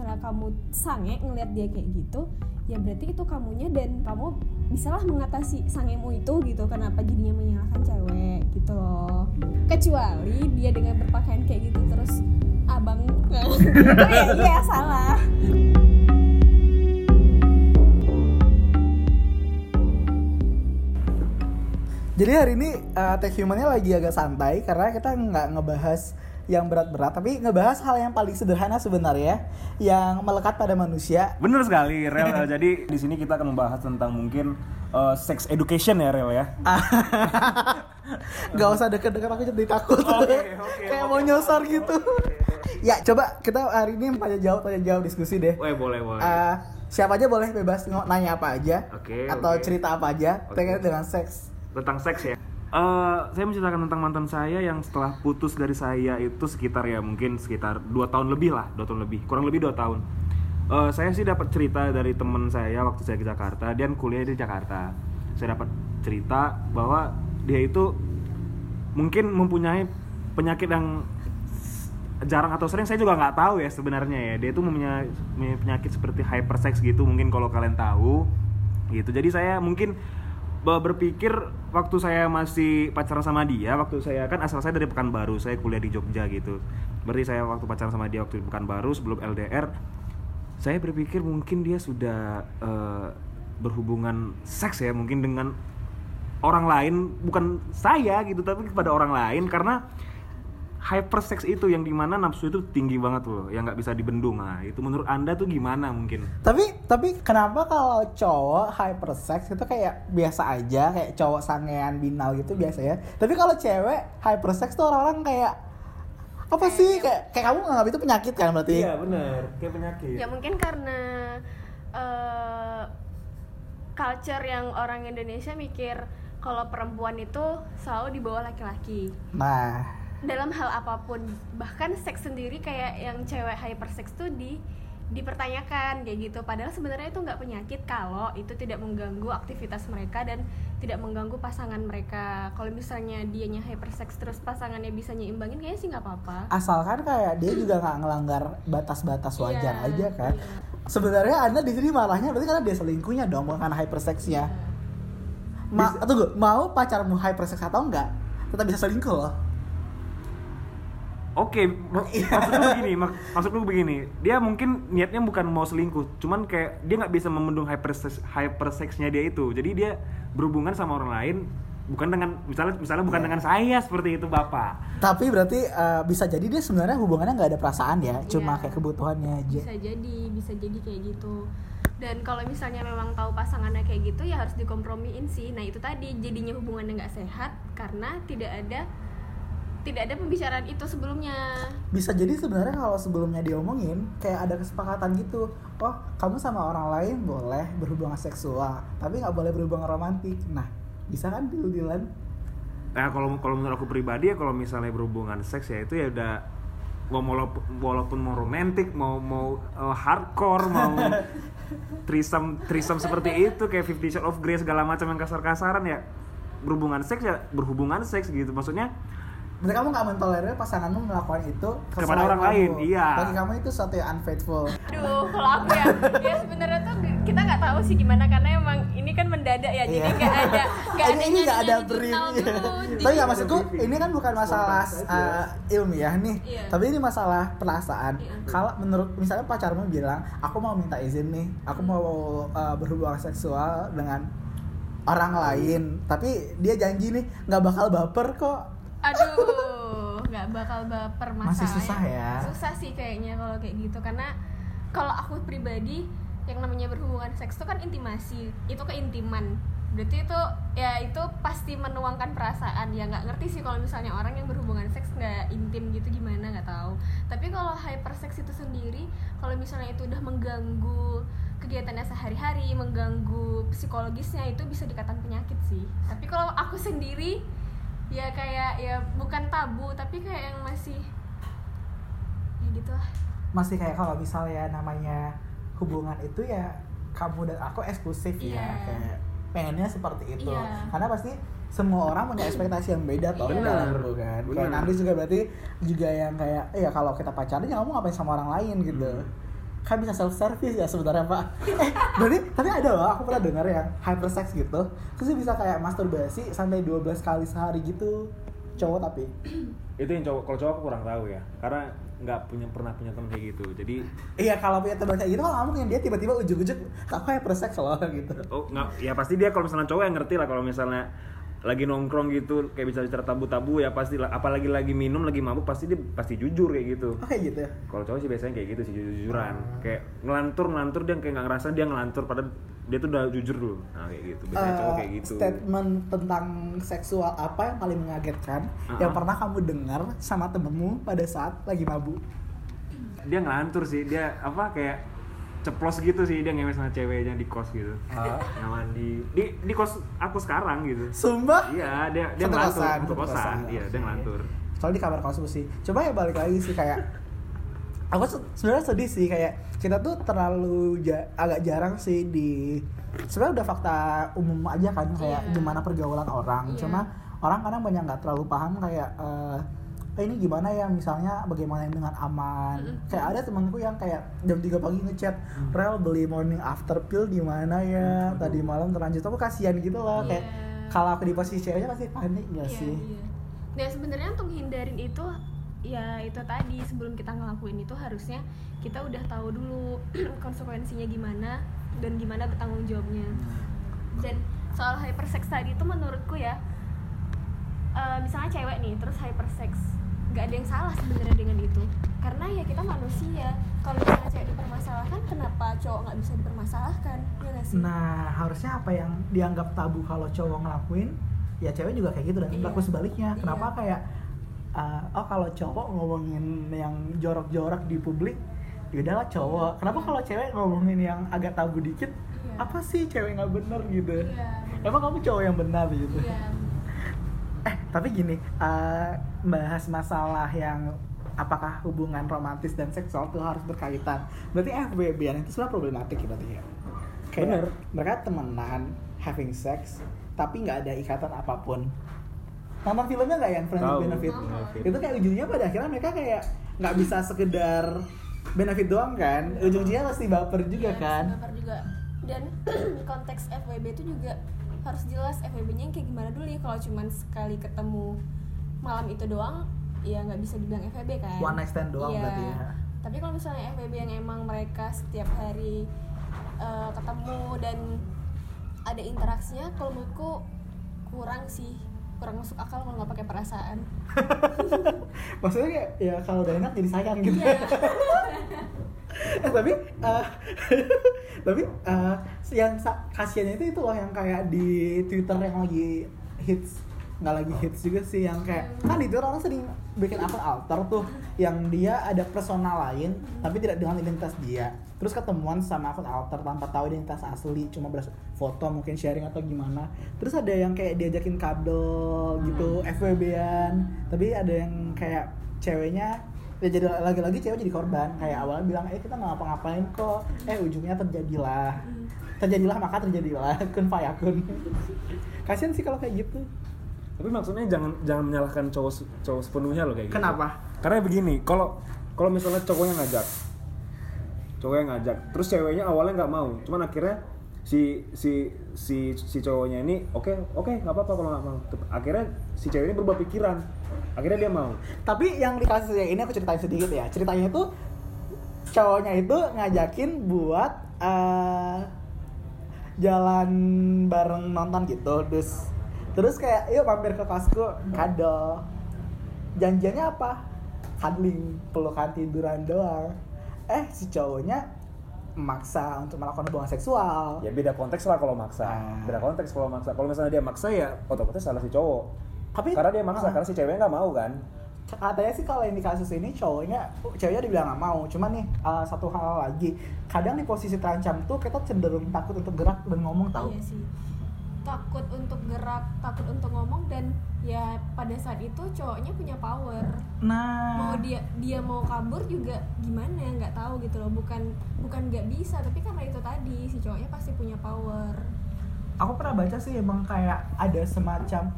misalnya kamu sange ngelihat dia kayak gitu ya berarti itu kamunya dan kamu bisalah mengatasi sangemu itu gitu kenapa jadinya menyalahkan cewek gitu loh. Kecuali dia dengan berpakaian kayak gitu terus abang gitu ya iya salah. Jadi hari ini uh, Tech Humannya lagi agak santai karena kita nggak ngebahas yang berat-berat, tapi ngebahas hal yang paling sederhana sebenarnya yang melekat pada manusia. Bener sekali, Rel. Jadi di sini kita akan membahas tentang mungkin uh, sex education ya, Rel ya. Gak usah deket-deket aku jadi takut. Oke, oke, Kayak oke. mau nyosor gitu. ya coba kita hari ini tanya jawab tanya jawab diskusi deh. Weh, boleh, boleh. Uh, siapa aja boleh bebas nanya apa aja Oke, atau oke. cerita apa aja Oke. terkait dengan seks. tentang seks ya. Eh, saya menceritakan tentang mantan saya yang setelah putus dari saya itu sekitar ya mungkin sekitar dua tahun lebih lah, dua tahun lebih, kurang lebih dua tahun. Eh, saya sih dapat cerita dari teman saya waktu saya ke Jakarta, dan kuliah di Jakarta. Saya dapat cerita bahwa dia itu mungkin mempunyai penyakit yang jarang atau sering saya juga nggak tahu ya sebenarnya ya dia itu mempunyai penyakit seperti hypersex gitu mungkin kalau kalian tahu gitu jadi saya mungkin berpikir waktu saya masih pacaran sama dia waktu saya kan asal saya dari Pekanbaru saya kuliah di Jogja gitu. Berarti saya waktu pacaran sama dia waktu di Pekanbaru sebelum LDR saya berpikir mungkin dia sudah eh, berhubungan seks ya mungkin dengan orang lain bukan saya gitu tapi kepada orang lain karena hypersex itu yang di mana nafsu itu tinggi banget loh yang nggak bisa dibendung. Nah itu menurut anda tuh gimana mungkin? Tapi tapi kenapa kalau cowok hypersex itu kayak biasa aja kayak cowok sangean binal gitu biasa ya. Tapi kalau cewek hypersex tuh orang-orang kayak apa sih? kayak kayak kamu nganggap itu penyakit kan berarti? iya benar kayak penyakit. Ya mungkin karena eh, culture yang orang Indonesia mikir kalau perempuan itu selalu di bawah laki-laki. Nah, dalam hal apa pun bahkan seks sendiri kayak yang cewek hypersex tuh di dipertanyakan kayak gitu padahal sebenarnya itu nggak penyakit kalau itu tidak mengganggu aktivitas mereka dan tidak mengganggu pasangan mereka kalau misalnya dianya hypersex terus pasangannya bisa nyimbangin kayaknya sih nggak apa-apa asalkan kayak dia juga nggak ngelanggar batas-batas wajar Iya, aja kan. iya. Sebenarnya anda di sini marahnya berarti karena dia selingkuhnya dong bukan hypersexnya. Ma tunggu, mau pacarmu hypersex atau enggak? Tetap bisa selingkuh loh. Oke, mak- maksudnya begini, mak maksudnya begini. Dia mungkin niatnya bukan mau selingkuh, cuman kayak dia nggak bisa membendung hypersex hypersexnya dia itu. Jadi dia berhubungan sama orang lain bukan dengan misalnya misalnya bukan Iya. dengan saya seperti itu bapak. Tapi berarti eh, bisa jadi dia sebenarnya hubungannya nggak ada perasaan ya, cuma Iya. kayak kebutuhannya aja. bisa jadi bisa jadi kayak gitu dan kalau misalnya memang tahu pasangannya kayak gitu ya harus dikompromiin sih nah itu tadi jadinya hubungannya nggak sehat karena tidak ada tidak ada pembicaraan itu sebelumnya Bisa jadi sebenarnya kalau sebelumnya diomongin kayak ada kesepakatan gitu. Oh, kamu sama orang lain boleh berhubungan seksual, tapi nggak boleh berhubungan romantik. Nah, bisa kan deal-dealan? Nah kalau kalau menurut aku pribadi ya kalau misalnya berhubungan seks ya itu ya udah mau walaupun, walaupun mau romantis mau mau uh, hardcore mau trisam trisam seperti itu kayak Fifty Shades of Grey segala macam yang kasar-kasaran ya berhubungan seks ya berhubungan seks gitu maksudnya Berarti kamu nggak mentolerir pasanganmu melakukan itu ke Kepada orang kamu. lain, iya. Bagi kamu itu sesuatu yang unfaithful. aduh kalau aku ya ya sebenarnya tuh kita nggak tahu sih gimana karena emang ini kan mendadak ya jadi Iya. nggak ada nggak ada ini ini nggak ada brief. Iya. Tapi nggak maksudku ini kan bukan masalah uh, ilmiah nih, Iya. tapi ini masalah perasaan. Iya. Kalau menurut misalnya pacarmu bilang, aku mau minta izin nih, aku mau uh, berhubungan seksual dengan orang lain, tapi dia janji nih nggak bakal baper kok. Aduh nggak bakal baper masalahnya. Masih susah ya? susah sih kayaknya kalau kayak gitu karena kalau aku pribadi yang namanya berhubungan seks itu kan intimasi itu keintiman. Berarti itu ya itu pasti menuangkan perasaan. Ya nggak ngerti sih kalau misalnya orang yang berhubungan seks nggak intim gitu gimana nggak tahu. Tapi kalau hypersex itu sendiri kalau misalnya itu udah mengganggu kegiatannya sehari-hari mengganggu psikologisnya itu bisa dikatakan penyakit sih. Tapi kalau aku sendiri ya kayak ya bukan tabu tapi kayak yang masih ya gitu lah Masih kayak kalau misalnya namanya hubungan itu ya kamu dan aku eksklusif ya, Iya. kayak pengennya seperti itu. Iya. Karena pasti semua orang punya ekspektasi yang beda toh Iya. dalam kan. Kayak nanti juga berarti juga yang kayak ya kalau kita pacaran ya kamu ngapain sama orang lain gitu. Hmm. Kan bisa self service ya sebenarnya pak. Eh berarti tapi ada loh aku pernah dengar yang hypersex gitu. Terus dia bisa kayak masturbasi sampai 12 kali sehari gitu. Cowok tapi. Itu yang cowok kalau cowok aku kurang tahu ya karena nggak punya pernah punya teman kayak gitu. Jadi iya kalau punya teman kayak gitu kan nggak mungkin dia tiba-tiba ujuk-ujuk aku hypersex loh? gitu. Oh nggak ya pasti dia kalau misalnya cowok yang ngerti lah kalau misalnya lagi nongkrong gitu kayak bisa bicara tabu-tabu ya pasti apalagi lagi minum lagi mabuk pasti dia pasti jujur kayak gitu. Oh kayak gitu ya? Kalau cowok sih biasanya kayak gitu sih jujur-jujuran. Kayak ngelantur ngelantur dia kayak nggak ngerasa dia ngelantur padahal dia tuh udah jujur dulu. Nah kayak gitu. Biasanya cowok Eh, kayak gitu. statement tentang seksual apa yang paling mengagetkan yang Uh-uh. pernah kamu dengar sama temenmu pada saat lagi mabuk? Dia ngelantur sih dia apa kayak ceplos gitu sih dia ngewe sama ceweknya di kos gitu. Ah. nggak mandi. Di di kos aku sekarang gitu. Sumpah? Iya dia dia Satu ngelantur kosan, satu kosan. kosan. iya dia ngelantur. Soalnya di kamar kos sih. Coba ya balik lagi sih kayak aku se- sebenarnya sedih sih kayak kita tuh terlalu ja- agak jarang sih di sebenarnya udah fakta umum aja kan kayak Iya. gimana pergaulan orang. Iya. cuma orang kadang banyak nggak terlalu paham kayak eh, eh, ini gimana ya misalnya bagaimana yang dengan aman Mm-mm. kayak ada temanku yang kayak jam 3 pagi ngechat rel beli morning after pill di mana ya tadi malam terlanjur aku kasihan gitu loh kayak Iya. kalau aku di posisi ceweknya pasti panik gak Iya, sih iya. Nah sebenarnya untuk hindarin itu ya itu tadi sebelum kita ngelakuin itu harusnya kita udah tahu dulu konsekuensinya gimana dan gimana bertanggung jawabnya. Dan soal hypersex tadi itu menurutku ya eh, misalnya cewek nih terus hypersex nggak ada yang salah sebenarnya dengan itu karena ya kita manusia kalau misalnya cewek dipermasalahkan kenapa cowok nggak bisa dipermasalahkan ya sih Nah, harusnya apa yang dianggap tabu kalau cowok ngelakuin, ya cewek juga kayak gitu dan Iya. berlaku sebaliknya. Iya. Kenapa kayak uh, oh kalau cowok ngomongin yang jorok-jorok di publik, ya udahlah cowok. Kenapa kalau cewek ngomongin yang agak tabu dikit, Iya. apa sih cewek nggak bener gitu? Iya, Emang kamu cowok yang benar gitu? iya Eh, tapi gini, uh, bahas masalah yang apakah hubungan romantis dan seksual itu harus berkaitan. Berarti FWB itu sebenarnya problematik ya berarti ya. Kayak Bener. mereka temenan, having sex, tapi nggak ada ikatan apa pun. Nonton filmnya nggak yang Friends Benefit? Benefit. Itu kayak ujungnya pada akhirnya mereka kayak nggak bisa sekedar benefit doang kan? Ujung-ujungnya pasti baper juga Iya, kan? baper juga dan konteks FWB itu juga harus jelas FWB-nya kayak gimana dulu ya kalau cuman sekali ketemu malam itu doang ya nggak bisa dibilang FWB kan One night stand doang Iya. berarti ya. tapi kalau misalnya FWB yang emang mereka setiap hari eh, ketemu dan ada interaksinya kalau menurutku kurang sih kurang masuk akal kalau nggak pakai perasaan Maksudnya kayak ya kalau udah enak jadi sayang gitu. Iya. eh, tapi eh, tapi eh, yang kasiannya itu itu loh yang kayak di Twitter yang lagi hits. Nggak lagi hits juga sih yang kayak kan di Twitter orang sering bikin akun alter tuh yang dia ada personal lain tapi tidak dengan identitas dia. Terus ketemuan sama akun alter tanpa tahu identitas asli cuma beras foto mungkin sharing atau gimana. Terus ada yang kayak diajakin kabel gitu FWB-an tapi ada yang kayak ceweknya ya jadi lagi-lagi cewek jadi korban. Kayak awalnya bilang eh kita nggak ngapa-ngapain kok. Eh ujungnya terjadilah. Terjadilah maka terjadilah. Kun fayakun kasian sih kalau kayak gitu. Tapi maksudnya jangan jangan menyalahkan cowok cowok sepenuhnya loh kayak gitu. Kenapa? karena begini kalau kalau misalnya cowoknya ngajak cowoknya ngajak terus ceweknya awalnya nggak mau cuman akhirnya si si si si cowoknya ini oke oke nggak apa-apa kalau nggak mau. Akhirnya si cewek ini berubah pikiran akhirnya dia mau. Tapi yang di kasus yang ini aku ceritain sedikit ya. Ceritanya itu cowoknya itu ngajakin buat eh, jalan bareng nonton gitu. Terus terus kayak yuk mampir ke kosku kado janjiannya apa? Cuddling pelukan tiduran doang. Eh si cowoknya memaksa untuk melakukan hubungan seksual. Ya beda konteks lah kalau maksa. Ah. beda konteks kalau maksa. Kalau misalnya dia maksa ya otomatis salah si cowok tapi karena dia maksa Ah. karena si ceweknya nggak mau kan katanya sih kalau yang di kasus ini cowoknya ceweknya dibilang nggak mau cuman nih uh, satu hal lagi kadang di posisi terancam tuh kita cenderung takut untuk gerak dan ngomong tahu Iya sih. Takut untuk gerak, takut untuk ngomong dan ya pada saat itu cowoknya punya power. nah Mau dia dia mau kabur juga gimana nggak tahu gitu loh. Bukan bukan nggak bisa, tapi karena itu tadi si cowoknya pasti punya power. aku pernah baca sih emang kayak ada semacam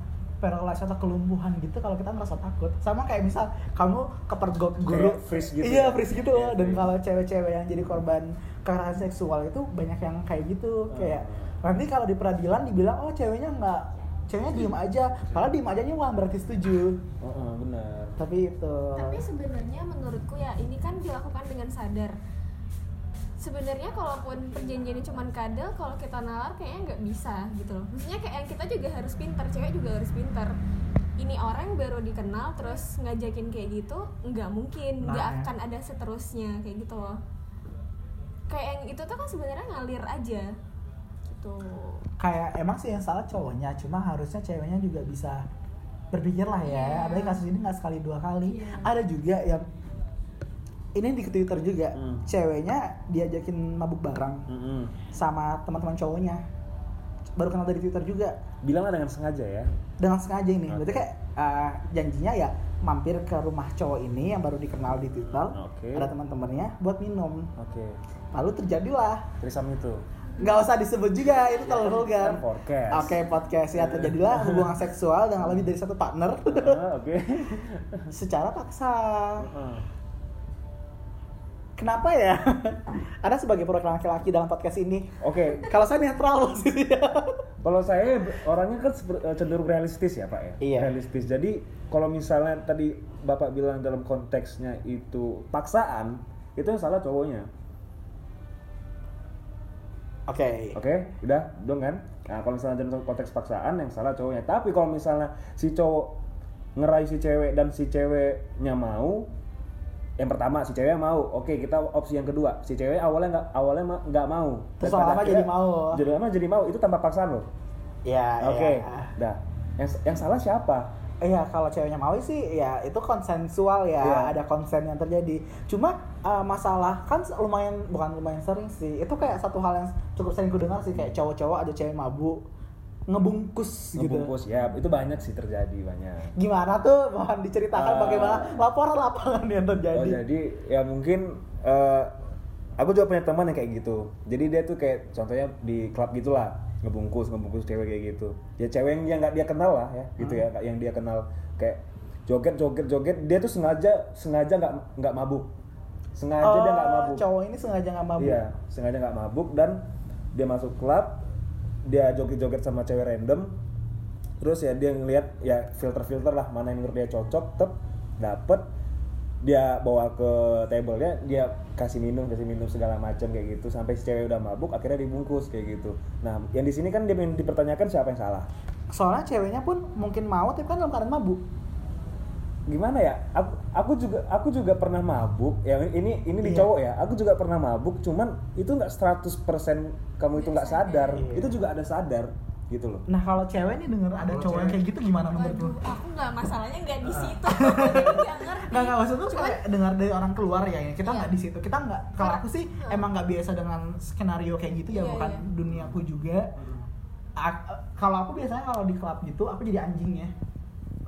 paralysis atau kelumpuhan gitu kalau kita merasa takut. Sama kayak misal kamu kepergok guru. Kayak freeze gitu iya ya? freeze gitu. Iya, dan freeze. kalau cewek-cewek yang jadi korban kekerasan seksual itu banyak yang kayak gitu. Kayak nanti kalau di peradilan dibilang oh ceweknya nggak ceweknya diem aja. Padahal diem aja nya bukan berarti setuju. Oh, oh, benar. tapi itu. Tapi sebenarnya menurutku ya ini kan dilakukan dengan sadar sebenarnya kalaupun perjanjiannya cuma kadal kalau kita nalar kayaknya nggak bisa gitu loh maksudnya kayak yang kita juga harus pinter cewek juga harus pinter ini orang baru dikenal terus ngajakin kayak gitu nggak mungkin nggak Nah, ya. akan ada seterusnya kayak gitu loh kayak yang itu tuh kan sebenarnya ngalir aja gitu kayak emang sih yang salah cowoknya cuma harusnya ceweknya juga bisa berpikir lah ya Iya. apalagi kasus ini nggak sekali dua kali Iya. ada juga yang ini di Twitter juga Hmm. ceweknya diajakin mabuk bareng Mm-mm. sama teman-teman cowoknya baru kenal dari Twitter juga Bilanglah dengan sengaja ya. dengan sengaja ini Oke. berarti kayak uh, janjinya ya mampir ke rumah cowok ini yang baru dikenal di Twitter Oke. ada teman-temannya buat minum Oke. lalu terjadilah Trisam itu. nggak usah disebut juga itu terlalu vulgar Kan podcast. oke podcast ya terjadilah hubungan seksual dengan lebih dari satu partner Ah, Oke. secara paksa Ah. Kenapa ya ada sebagai perwakilan laki-laki dalam podcast ini Oke, kalau saya netral sih Kalau saya orangnya kan eh, cenderung realistis ya pak ya. Iya. Realistis. Jadi kalau misalnya tadi bapak bilang dalam konteksnya itu paksaan, itu yang salah cowoknya. oke Oke, udah dong kan? Nah kalau misalnya dalam konteks paksaan yang salah cowoknya. Tapi kalau misalnya si cowok ngeraih si cewek dan si ceweknya mau, yang pertama si cewek mau, oke kita opsi yang kedua si cewek awalnya nggak awalnya ma- nggak mau. Terus akhirnya- jadi mau. Jadi lama jadi mau itu tanpa paksaan loh. ya Oke, ya. dah. Yang yang salah siapa? Iya, kalau ceweknya mau sih ya itu konsensual ya, Iya. ada konsen yang terjadi. Cuma uh, masalah kan lumayan bukan lumayan sering sih. Itu kayak satu hal yang cukup sering ku dengar sih kayak cowok-cowok ada cewek mabuk ngebungkus, gitu. Ngebungkus ya, itu banyak sih terjadi banyak. Gimana tuh? Mohon diceritakan Uh, bagaimana laporan lapangan yang terjadi. Oh jadi ya mungkin eh, aku juga punya teman yang kayak gitu. Jadi dia tuh kayak contohnya di klub gitulah ngebungkus ngebungkus cewek kayak gitu. Ya cewek yang nggak dia kenal lah ya gitu ya yang dia kenal kayak joget joget joget dia tuh sengaja sengaja nggak nggak mabuk. Sengaja dia nggak Oh, mabuk. Cowok ini sengaja nggak mabuk. Iya, sengaja nggak mabuk dan dia masuk klub, dia joget-joget sama cewek random. Terus ya dia ngeliat ya filter-filter lah mana yang menurut dia cocok, tep dapet dia bawa ke table-nya, dia kasih minum, kasih minum segala macam kayak gitu sampai si cewek udah mabuk akhirnya dibungkus kayak gitu. Nah, yang di sini kan dia dipertanyakan siapa yang salah. Soalnya ceweknya pun mungkin mau tapi kan dalam keadaan mabuk. Gimana ya? Aku aku juga aku juga pernah mabuk. Ya ini ini di Iya. cowok ya. Aku juga pernah mabuk, cuman itu nggak 100% kamu itu nggak sadar. Iya. Itu juga ada sadar gitu loh. Nah kalau cewek nih denger ada cowok yang cewek- kayak gitu gimana menurut lu? Aku nggak masalahnya nggak di situ Jadi nggak Nggak maksud tuh kayak dengar dari orang keluar ya, kita Iya. nggak di situ. Kita nggak. Kalau aku sih Hmm. emang nggak biasa dengan skenario kayak gitu ya, Iya, bukan iya. duniaku juga. Kalau aku biasanya kalau di klub gitu, aku jadi anjingnya.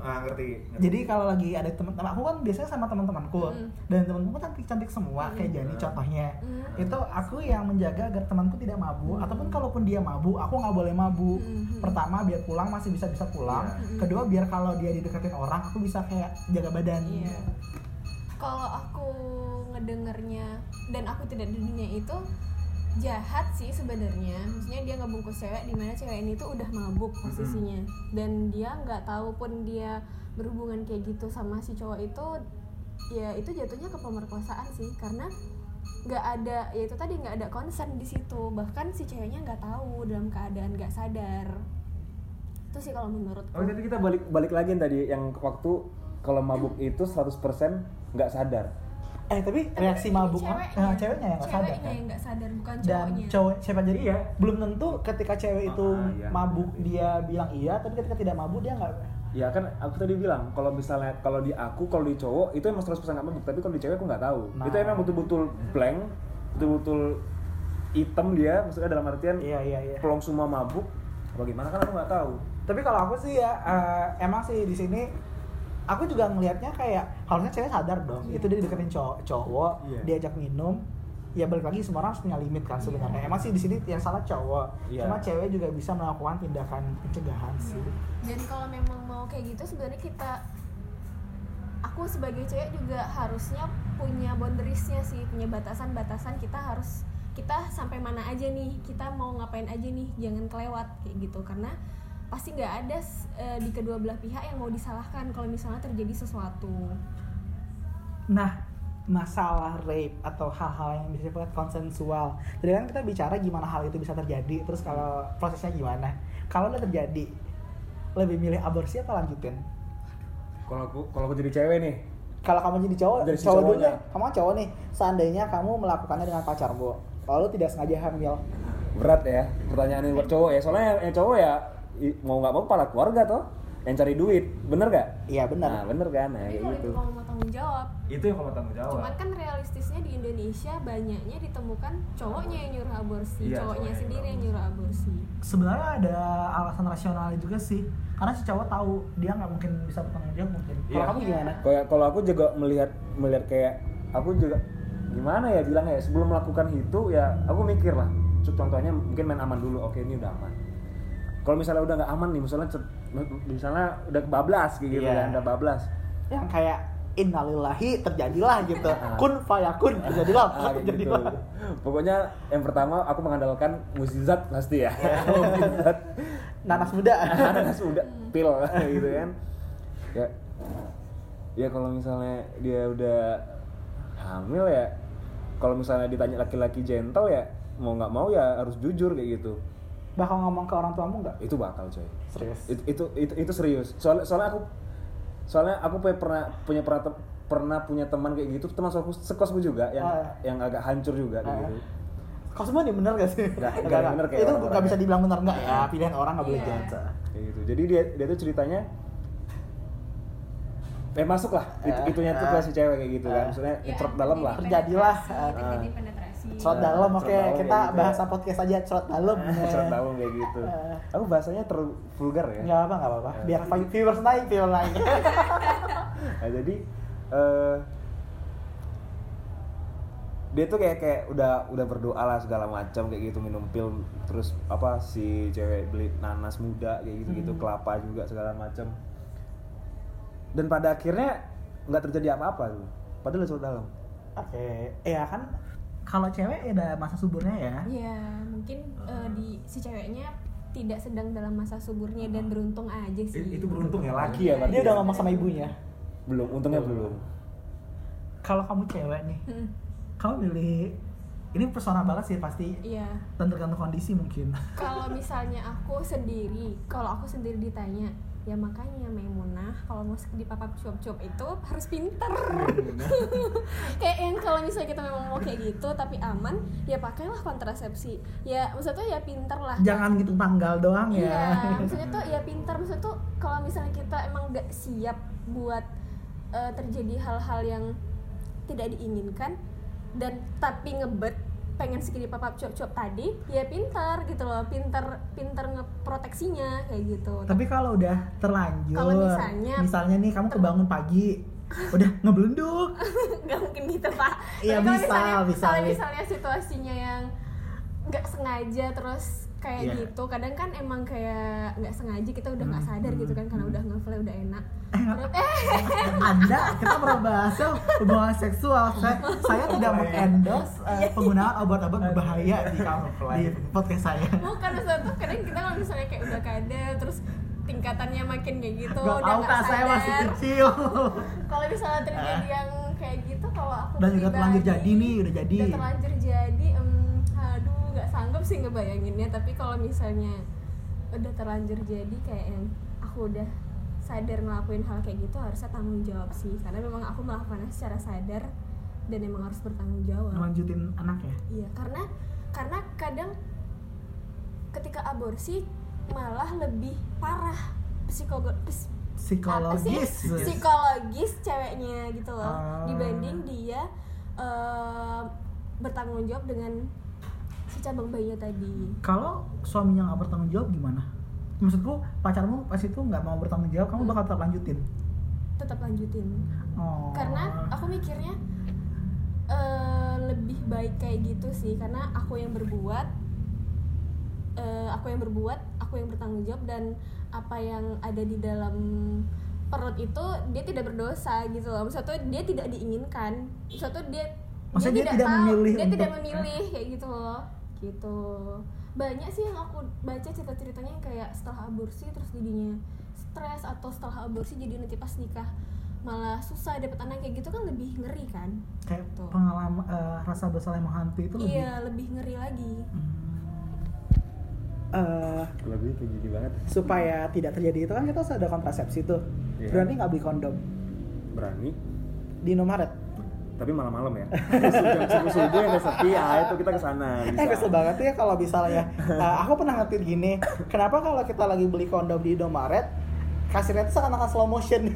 Ah, ngerti. Jadi kalau lagi ada teman-teman aku kan biasanya sama teman-temanku Mm. dan teman-temanku cantik-cantik semua kayak Mm. Jani contohnya. Mm. Itu aku yang menjaga agar temanku tidak mabuk Mm. ataupun kalaupun dia mabuk, aku nggak boleh mabuk. Mm. Pertama biar pulang masih bisa bisa pulang. Iya. Kedua biar kalau dia dideketin orang aku bisa kayak jaga badan. Iya. Kalau aku ngedengernya dan aku tidak di dunia itu jahat sih sebenarnya. Maksudnya dia ngebungkus cewek di mana cewek ini tuh udah mabuk posisinya. Dan dia nggak tahu pun dia berhubungan kayak gitu sama si cowok itu ya itu jatuhnya ke pemerkosaan sih. Karena nggak ada ya itu tadi nggak ada konsen di situ. Bahkan si ceweknya nggak tahu dalam keadaan nggak sadar. Itu sih kalau menurutku. Oh, jadi kita balik balik lagi yang tadi yang waktu kalau mabuk itu 100% nggak sadar. Eh tapi Tapi reaksi mabuk ceweknya, nah, ceweknya yang nggak sadar kan. yang nggak sadar bukan Dan cowoknya cowok siapa jadi Iya. belum tentu ketika cewek itu Ah, iya. mabuk dia bilang iya, tapi ketika tidak mabuk dia nggak. Ya kan aku tadi bilang kalau misalnya kalau di aku kalau di cowok itu emang 100% nggak mabuk, tapi kalau di cewek aku nggak tahu. Nah. Itu emang betul-betul blank, betul-betul hitam dia, maksudnya dalam artian Iya iya iya. pelong semua mabuk. Apa gimana kan aku nggak tahu. Tapi kalau aku sih ya eh, emang sih di sini aku juga ngelihatnya kayak harusnya cewek sadar dong. Iya. Itu dia deketin cowok, cowok Iya. diajak minum. ya balik lagi semua orang harus punya limit kan sebenarnya emang sih di sini yang salah cowok Iya. cuma cewek juga bisa melakukan tindakan pencegahan sih dan kalau memang mau kayak gitu sebenarnya kita aku sebagai cewek juga harusnya punya boundariesnya sih punya batasan-batasan kita harus kita sampai mana aja nih kita mau ngapain aja nih jangan kelewat kayak gitu karena pasti nggak ada eh, di kedua belah pihak yang mau disalahkan kalau misalnya terjadi sesuatu Nah, masalah rape atau hal-hal yang bisa disebut konsensual. Tadi kan kita bicara gimana hal itu bisa terjadi, terus kalau prosesnya gimana. Kalau udah terjadi, lebih milih aborsi apa lanjutin? Kalau aku kalau aku jadi cewek nih, Kalau kamu jadi cowok, Dari si cowok dulu. Kamu kan cowok nih. Seandainya kamu melakukannya dengan pacarmu, lalu tidak sengaja hamil. berat ya pertanyaan ini buat cowok ya. Soalnya yang, cowok ya mau nggak mau kepala keluarga toh yang cari duit, bener gak? Iya benar. Nah, bener kan? Nah, tapi kayak kalau gitu. itu kamu mau tanggung jawab Itu yang kamu tanggung jawab. cuman kan realistisnya di Indonesia banyaknya ditemukan cowoknya yang nyuruh aborsi Iya, cowoknya cowoknya sendiri yang yang nyuruh aborsi Sebenarnya ada alasan rasional juga sih. Karena si cowok tahu dia nggak mungkin bisa bertanggung jawab mungkin. Kalau Iya. kamu gimana? Kayak kalau aku juga melihat melihat kayak aku juga gimana ya bilangnya ya sebelum melakukan itu ya aku mikir lah. Contohnya mungkin main aman dulu. Oke ini udah aman. Kalau misalnya udah nggak aman nih, misalnya misalnya udah kebablas kayak gitu Iya. kan, udah bablas. Yang kayak innalillahi terjadilah gitu. Ah. Kun fayakun terjadilah. Ah, gitu. terjadilah. Pokoknya yang pertama aku mengandalkan mukjizat pasti ya. mukjizat. Nanas muda. Nanas udah pil gitu kan. Ya. Ya kalau misalnya dia udah hamil ya kalau misalnya ditanya laki-laki gentle ya mau nggak mau ya harus jujur kayak gitu. Bakal ngomong ke orang tuamu nggak? Itu bakal coy. Serius. Itu itu itu, itu serius. Soalnya soalnya aku soalnya aku punya pernah punya pernah te- pernah punya teman kayak gitu teman aku sekosku juga yang Ah. yang agak hancur juga kayak Ah. gitu. Kau semua nih bener gak sih? Nggak, nggak bener kayak Itu nggak bisa dibilang bener nggak ya? Pilihan orang nggak boleh Iya. judge. kayak gitu jadi dia dia tuh ceritanya eh masuk lah itu Eh, itunya tuh eh, si cewek kayak gitu kan eh. maksudnya Ya, cerot dalam lah Terjadilah, terjadi penetrasi Cerot Nah, dalam, oke dalam kita kayak gitu. bahasa podcast aja cerot dalam. cerot dalam kayak gitu Eh. aku bahasanya terlalu vulgar ya Nggak apa nggak apa-apa. Eh. Biar viewers naik, viewers naik. nah, jadi eh dia tuh kayak kayak udah udah berdoa lah segala macam kayak gitu minum pil terus apa si cewek beli nanas muda kayak gitu gitu Hmm. kelapa juga segala macam dan pada akhirnya nggak terjadi apa-apa tuh padahal cerot dalam Oke, ya kan kalau cewek ya ada masa suburnya ya. ya mungkin eh, di si ceweknya tidak sedang dalam masa suburnya dan beruntung aja sih beruntung ya laki ya berarti Dia udah ya? ngomong sama ibunya. belum untungnya belum Kalau kamu cewek nih, Hmm, kamu pilih ini personal banget sih pasti iya dan tergantung kondisi mungkin. kalau misalnya aku sendiri kalau aku sendiri ditanya ya makanya Maimunah kalau mau di papap cuap-cuap itu harus pinter. Kayak yang kalau misalnya kita memang mau kayak gitu tapi aman ya pakailah kontrasepsi. Ya maksudnya ya pinter lah. Jangan gitu tanggal doang ya. Iya, maksudnya tuh ya pintar maksudnya tuh kalau misalnya kita emang gak siap buat eh, terjadi hal-hal yang tidak diinginkan dan tapi ngebet pengen segini papap cuap-cuap tadi ya pintar gitu loh pintar pintar ngeproteksinya kayak gitu. Tapi kalau udah terlanjur, Kalau misalnya- misalnya nih kamu kebangun pagi, udah ngebelenduk, nggak mungkin gitu pak. Iya, kalau bisa, misalnya, bisa, kalau misalnya situasinya yang nggak sengaja terus kayak Iya. gitu kadang kan emang kayak nggak sengaja kita udah nggak Hmm, sadar gitu kan karena udah ngefly udah enak Eh, Terus, eh Anda kita pernah bahas hubungan seksual. Saya, saya tidak mengendorse eh, penggunaan obat-obat berbahaya di, di podcast saya. bukan maksudnya tuh kadang kita kalau misalnya kayak udah kadal terus tingkatannya makin kayak gitu Gak udah tahu nggak kak saya masih sadar. kecil. kalau misalnya terjadi yang kayak gitu kalau aku Dan juga terlanjur jadi nih, udah jadi. udah terlanjur jadi nggak sanggup sih ngebayanginnya tapi kalau misalnya udah terlanjur jadi kayak yang aku udah sadar ngelakuin hal kayak gitu harusnya tanggung jawab sih karena memang aku melakukannya secara sadar dan emang harus bertanggung jawab Lanjutin anak ya. Iya, karena karena kadang ketika aborsi malah lebih parah psikogo sih? Psikologis. psikologis ceweknya gitu loh Ah. dibanding dia eh, bertanggung jawab dengan cabang bayinya tadi. Kalau suaminya nggak bertanggung jawab gimana? Maksudku pacarmu pas itu nggak mau bertanggung jawab, kamu bakal tetap lanjutin. Tetap lanjutin. Oh. Karena aku mikirnya eh, lebih baik kayak gitu sih karena aku yang berbuat eh, aku yang berbuat aku yang bertanggung jawab dan apa yang ada di dalam perut itu dia tidak berdosa gitu loh maksudnya dia tidak diinginkan maksudnya dia Maksudnya dia tidak tahu, memilih dia tidak memilih kayak gitu loh gitu banyak sih yang aku baca cerita-ceritanya yang kayak setelah aborsi terus jadinya stres atau setelah aborsi jadi nanti pas nikah malah susah dapet anak kayak gitu kan lebih ngeri kan kayak Tuh. pengalaman eh, rasa bersalah yang menghantui itu lebih iya lebih ngeri lagi Eh, Lebih kayak gini banget. supaya tidak terjadi itu kan kita harus ada kontrasepsi tuh Iya. berarti nggak beli kondom Berani. di Indomaret Tapi malam-malam ya. Jam subuh subuh yang sepi, ah itu kita ke sana. Bisa. Eh kesel banget ya kalau misalnya uh, aku pernah ngetir gini, kenapa kalau kita lagi beli kondom di Indomaret, kasirnya tuh seakan-akan slow motion.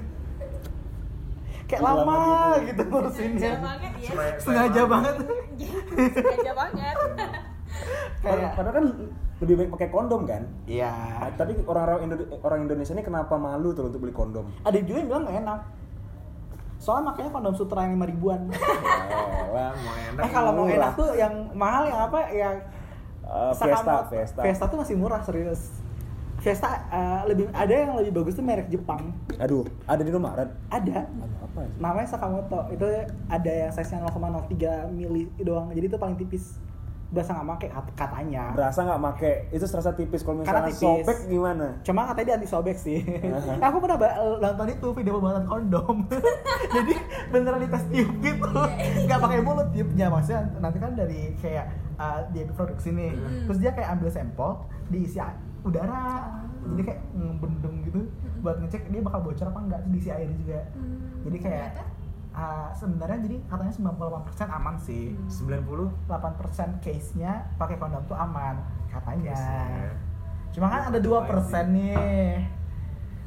Kayak Lama lama gitu. gitu ngurusinnya. sengaja banget ya Sengaja banget. sengaja banget Kayak Padahal kan lebih baik pakai kondom kan. Iya. Tapi orang-orang Indo- orang Indonesia ini kenapa malu tuh untuk beli kondom? Ada juga yang bilang gak enak. Soalnya makanya kondom sutra yang 5 ribuan. Oh, mau enak. eh kalau mau enak tuh yang mahal yang apa? Yang Eh, Fiesta, Sakamoto. Fiesta. Fiesta tuh masih murah serius. Fiesta uh, lebih ada yang lebih bagus tuh merek Jepang. Aduh, ada di Indomaret. Ada. Ada apa ya? namanya Sakamoto itu ada yang size nya 0,03 mili doang jadi itu paling tipis berasa nggak make kat- katanya Berasa nggak make? Itu serasa tipis. Kalau misalnya tipis. sobek gimana? cuma katanya dia anti sobek sih Aha. aku pernah nonton itu video pembuatan kondom jadi beneran dites tiup gitu nggak pakai mulut tiupnya maksudnya nanti kan dari kayak uh, dia produksi nih Mm. terus dia kayak ambil sampel diisi udara jadi kayak ngebendung gitu buat ngecek dia bakal bocor apa enggak diisi air juga Hmm, Jadi kayak- ternyata? Uh, sebenarnya jadi katanya 98% aman sih Hmm. 90 8% case-nya pakai kondom tuh aman katanya. Buset. Cuma kan ada 2% nih.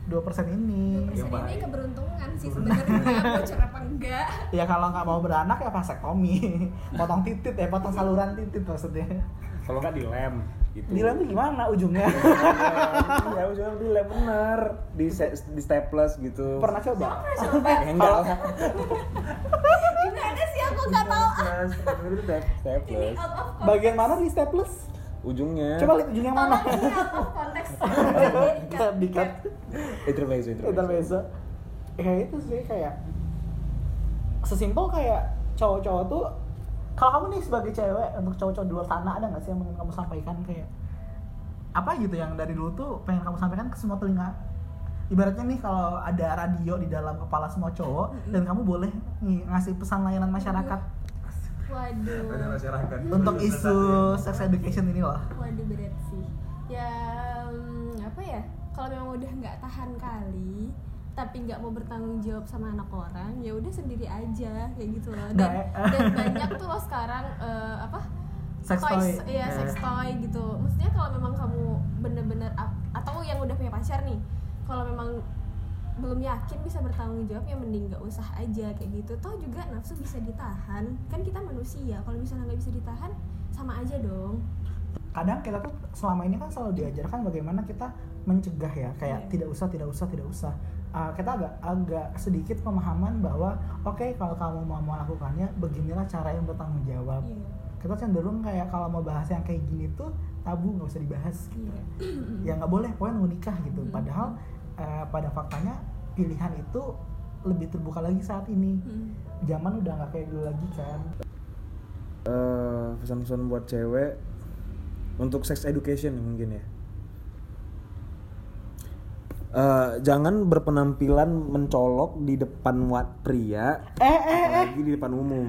2% ini. Yang Persen ini keberuntungan sih sebenarnya bocor apa enggak Ya kalau nggak mau beranak ya vasektomi. Potong titit ya, potong saluran titit maksudnya. Kalau nggak dilem gitu. Dilem tuh gimana ujungnya? Iya, ujungnya dilem bener. Di se- di staples gitu. Pernah coba? Ya, enggak lah. gimana sih aku nggak tahu Staples, Bagian mana di staples? Ujungnya. Coba lihat ujung yang mana. Context Dikat. Intermezzo, Intermezzo. Ya itu sih kayak sesimpel kayak cowok-cowok tuh kalau kamu nih sebagai cewek untuk cowok-cowok di luar sana ada nggak sih yang ingin kamu sampaikan? Kayak apa gitu yang dari dulu tuh pengen kamu sampaikan ke semua telinga? Ibaratnya nih kalau ada radio di dalam kepala semua cowok dan kamu boleh nih ngasih pesan layanan masyarakat. Waduh. Masyarakat. untuk isu sex education ini loh. Waduh berat sih. Ya hmm, apa ya? Kalau memang udah nggak tahan kali, tapi nggak mau bertanggung jawab sama anak orang, ya udah sendiri aja kayak gitu loh. Dan, Nggak, eh. dan banyak tuh loh sekarang eh, apa? Sex toys, toy. Iya, Eh. sex toy gitu. Maksudnya kalau memang kamu bener-bener atau yang udah punya pacar nih, kalau memang belum yakin bisa bertanggung jawab ya mending nggak usah aja kayak gitu toh juga nafsu bisa ditahan kan kita manusia kalau misalnya nggak bisa ditahan sama aja dong kadang kita tuh selama ini kan selalu diajarkan bagaimana kita mencegah ya kayak Iya. tidak usah tidak usah tidak usah Uh, kita agak agak sedikit pemahaman bahwa oke kalau kamu mau melakukannya beginilah cara yang bertanggung jawab Iya. kita cenderung kayak kalau mau bahas yang kayak gini tuh tabu nggak usah dibahas Iya. ya nggak boleh pokoknya nunggu nikah gitu Hmm. padahal uh, pada faktanya pilihan itu lebih terbuka lagi saat ini Hmm. zaman udah nggak kayak dulu lagi kan Eh, pesan-pesan buat cewek untuk sex education mungkin ya. Eh, jangan berpenampilan mencolok di depan wat pria, eh eh eh apalagi di depan umum.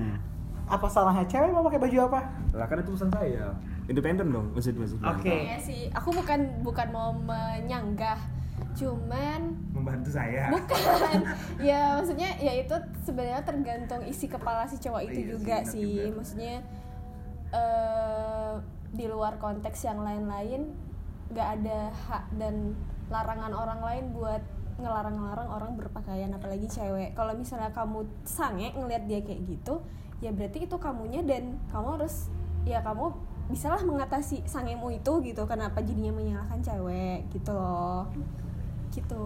apa salahnya cewek mau pakai baju apa Lah kan itu pesan saya. Independen dong, maksud maksudnya. Oke. Iya sih, aku bukan bukan mau menyanggah, cuman Membantu saya. bukan. ya maksudnya ya itu sebenarnya tergantung isi kepala si cowok itu Iya sih, juga sih. juga. Maksudnya eh di luar konteks yang lain-lain nggak ada hak dan larangan orang lain buat ngelarang-ngelarang orang berpakaian apalagi cewek. Kalau misalnya kamu sange ngelihat dia kayak gitu, ya berarti itu kamunya dan kamu harus ya kamu bisalah mengatasi sangemu itu gitu. Kenapa jadinya menyalahkan cewek gitu loh. Gitu.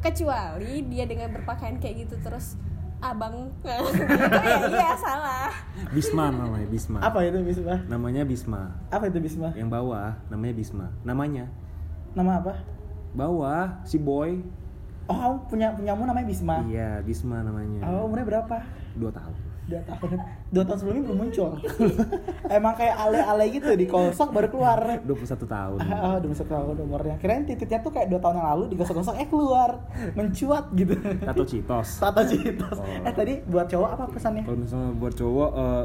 Kecuali dia dengan berpakaian kayak gitu terus abang gitu ya iya salah Bisma namanya Bisma Apa itu Bisma? namanya Bisma Apa itu Bisma? yang bawah namanya Bisma namanya Nama apa? bawah si boy Oh, punya punyamu namanya Bisma. iya Bisma namanya Oh, umurnya berapa? dua tahun Dua tahun. Dua tahun sebelumnya belum muncul. Emang kayak ale-ale gitu di kolsok baru keluar. 21 tahun Oh, udah masuk tahun umurnya. Kirain titiknya tuh kayak dua tahun yang lalu digosok-gosok eh keluar, mencuat gitu. atau Citos Tato Citos. Oh. Eh tadi buat cowok apa pesannya? kalau misalnya buat cowok eh,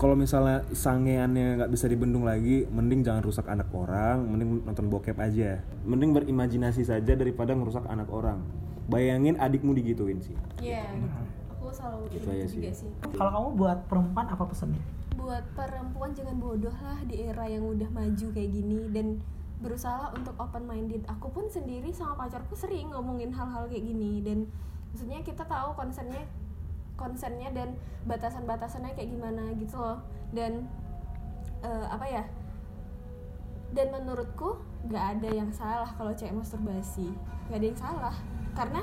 kalau misalnya sangeannya nggak bisa dibendung lagi mending jangan rusak anak orang mending nonton bokep aja mending berimajinasi saja daripada ngerusak anak orang bayangin adikmu digituin sih iya gitu aku selalu Gitu aja juga sih. sih. Kalau kamu buat perempuan apa pesannya? buat perempuan jangan bodoh lah di era yang udah maju kayak gini dan berusaha untuk open minded. Aku pun sendiri sama pacarku sering ngomongin hal-hal kayak gini dan maksudnya kita tahu konsennya konsennya dan batasan-batasannya kayak gimana gitu loh. Dan eh, apa ya dan menurutku nggak ada yang salah kalau cewek masturbasi. Nggak ada yang salah. Karena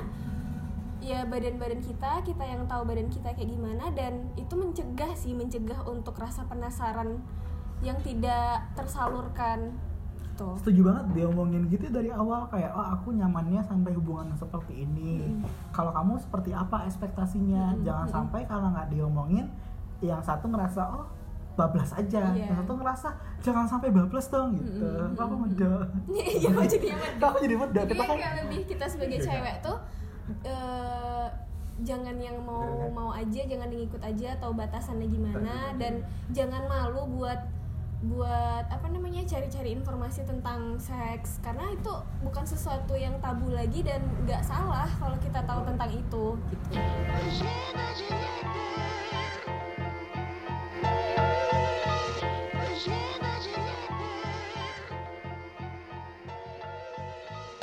ya badan-badan kita kita yang tahu badan kita kayak gimana dan itu mencegah sih mencegah untuk rasa penasaran yang tidak tersalurkan gitu Setuju banget dia ngomongin gitu dari awal kayak oh aku nyamannya sampai hubungan seperti ini. Kalau kamu seperti apa ekspektasinya? Mm-mm. Jangan Mm-mm. sampai kalau nggak diomongin yang satu ngerasa oh bablas aja, Iya. yang satu ngerasa jangan sampai bablas dong gitu. Mm-mm. Kok aku medok? iya kok jadi Kok aku jadi medok? Jadi Kita kan kayak lebih kita sebagai cewek tuh eh, jangan yang mau mau aja, jangan ngikut aja atau batasannya gimana. Dan jangan malu buat buat apa namanya cari-cari informasi tentang seks. Karena itu bukan sesuatu yang tabu lagi dan nggak salah kalau kita tahu tentang itu. Gitu.